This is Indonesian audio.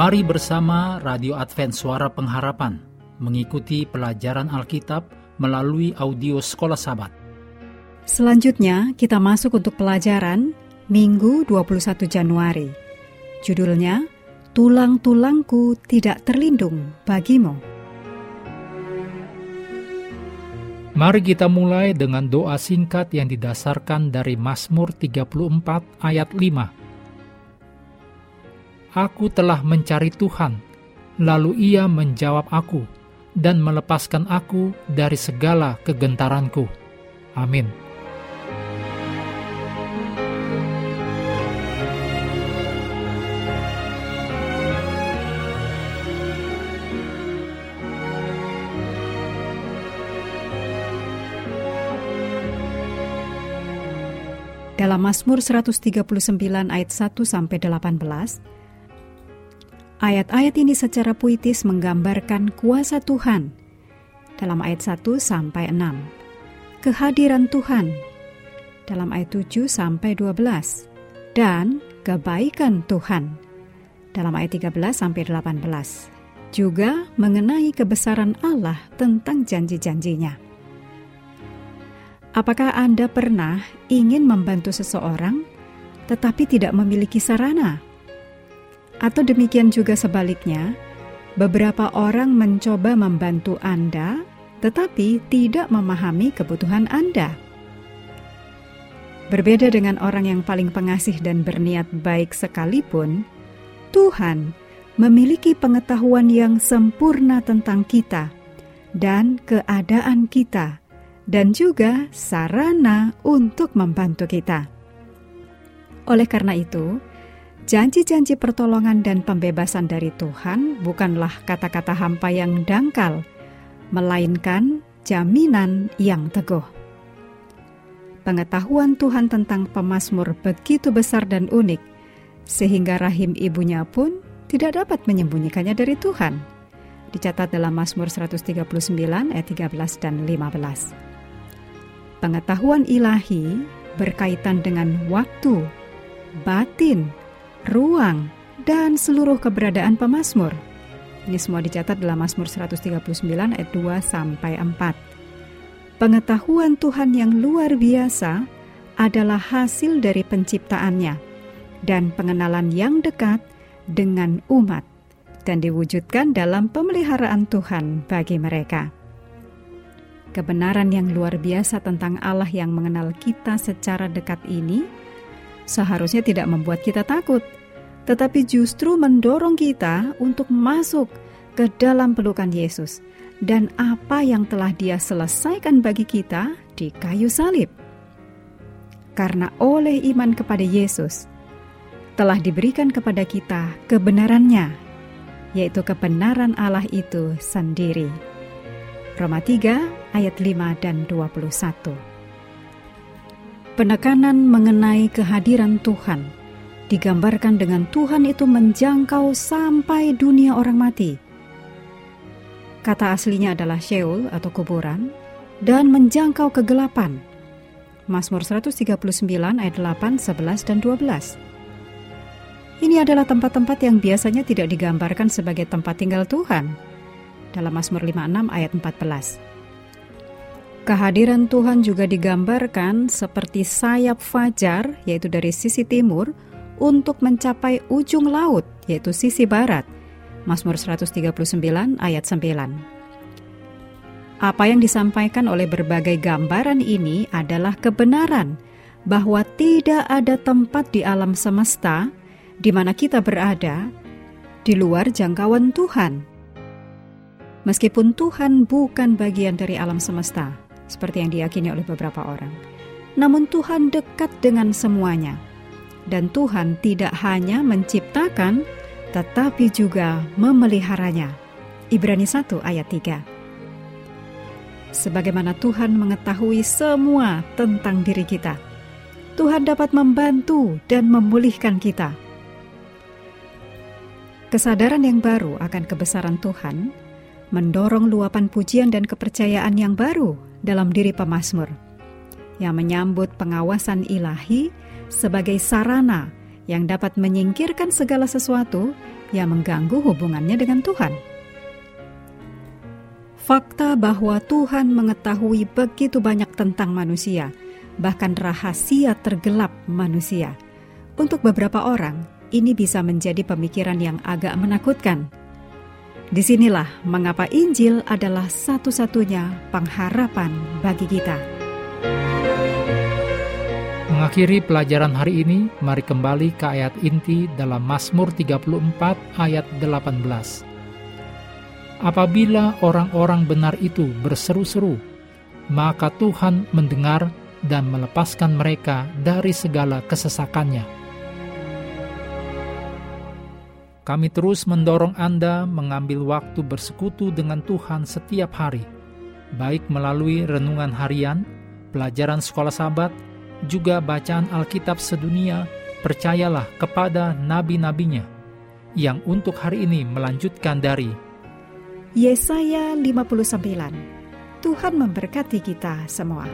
Mari bersama Radio Advent Suara Pengharapan mengikuti pelajaran Alkitab melalui audio Sekolah Sabat. Selanjutnya kita masuk untuk pelajaran Minggu 21 Januari. Judulnya Tulang-tulangku tidak terlindung bagimu. Mari kita mulai dengan doa singkat yang didasarkan dari Mazmur 34 ayat 5. Aku telah mencari Tuhan, lalu ia menjawab aku dan melepaskan aku dari segala kegentaranku. Amin. Dalam Mazmur 139 ayat 1 sampai 18, ayat-ayat ini secara puitis menggambarkan kuasa Tuhan. Dalam ayat 1 sampai 6, kehadiran Tuhan dalam ayat 7 sampai 12 dan kebaikan Tuhan dalam ayat 13 sampai 18. Juga mengenai kebesaran Allah tentang janji-janjinya. Apakah Anda pernah ingin membantu seseorang tetapi tidak memiliki sarana? Atau demikian juga sebaliknya, beberapa orang mencoba membantu Anda tetapi tidak memahami kebutuhan Anda. Berbeda dengan orang yang paling pengasih dan berniat baik sekalipun, Tuhan memiliki pengetahuan yang sempurna tentang kita dan keadaan kita dan juga sarana untuk membantu kita. Oleh karena itu, janji-janji pertolongan dan pembebasan dari Tuhan bukanlah kata-kata hampa yang dangkal, melainkan jaminan yang teguh. Pengetahuan Tuhan tentang pemazmur begitu besar dan unik, sehingga rahim ibunya pun tidak dapat menyembunyikannya dari Tuhan. Dicatat dalam Mazmur 139 ayat 13 dan 15. Pengetahuan ilahi berkaitan dengan waktu, batin, ruang, dan seluruh keberadaan pemazmur. Ini semua dicatat dalam Mazmur 139 ayat 2 sampai 4. Pengetahuan Tuhan yang luar biasa adalah hasil dari penciptaannya dan pengenalan yang dekat dengan umat dan diwujudkan dalam pemeliharaan Tuhan bagi mereka. Kebenaran yang luar biasa tentang Allah yang mengenal kita secara dekat ini seharusnya tidak membuat kita takut, tetapi justru mendorong kita untuk masuk ke dalam pelukan Yesus dan apa yang telah Dia selesaikan bagi kita di kayu salib. Karena oleh iman kepada Yesus telah diberikan kepada kita kebenarannya, yaitu kebenaran Allah itu sendiri. Roma 3 ayat 5 dan 21. Penekanan mengenai kehadiran Tuhan digambarkan dengan Tuhan itu menjangkau sampai dunia orang mati. Kata aslinya adalah Sheol atau kuburan dan menjangkau kegelapan. Mazmur 139 ayat 8, 11 dan 12. Ini adalah tempat-tempat yang biasanya tidak digambarkan sebagai tempat tinggal Tuhan dalam Mazmur 56 ayat 14. Kehadiran Tuhan juga digambarkan seperti sayap fajar, yaitu dari sisi timur, untuk mencapai ujung laut, yaitu sisi barat. Mazmur 139 ayat 9. Apa yang disampaikan oleh berbagai gambaran ini adalah kebenaran bahwa tidak ada tempat di alam semesta di mana kita berada di luar jangkauan Tuhan. Meskipun Tuhan bukan bagian dari alam semesta, seperti yang diyakini oleh beberapa orang, namun Tuhan dekat dengan semuanya. Dan Tuhan tidak hanya menciptakan, tetapi juga memeliharanya. Ibrani 1 ayat 3 Sebagaimana Tuhan mengetahui semua tentang diri kita, Tuhan dapat membantu dan memulihkan kita. Kesadaran yang baru akan kebesaran Tuhan mendorong luapan pujian dan kepercayaan yang baru dalam diri pemazmur yang menyambut pengawasan ilahi sebagai sarana yang dapat menyingkirkan segala sesuatu yang mengganggu hubungannya dengan Tuhan. Fakta bahwa Tuhan mengetahui begitu banyak tentang manusia, bahkan rahasia tergelap manusia. Untuk beberapa orang, ini bisa menjadi pemikiran yang agak menakutkan. Di sinilah mengapa Injil adalah satu-satunya pengharapan bagi kita. Mengakhiri pelajaran hari ini, mari kembali ke ayat inti dalam Mazmur 34 ayat 18. Apabila orang-orang benar itu berseru-seru, maka Tuhan mendengar dan melepaskan mereka dari segala kesesakannya. Kami terus mendorong Anda mengambil waktu bersekutu dengan Tuhan setiap hari, baik melalui renungan harian, pelajaran sekolah sahabat, juga bacaan Alkitab sedunia, percayalah kepada nabi-nabinya, yang untuk hari ini melanjutkan dari Yesaya 59. Tuhan memberkati kita semua.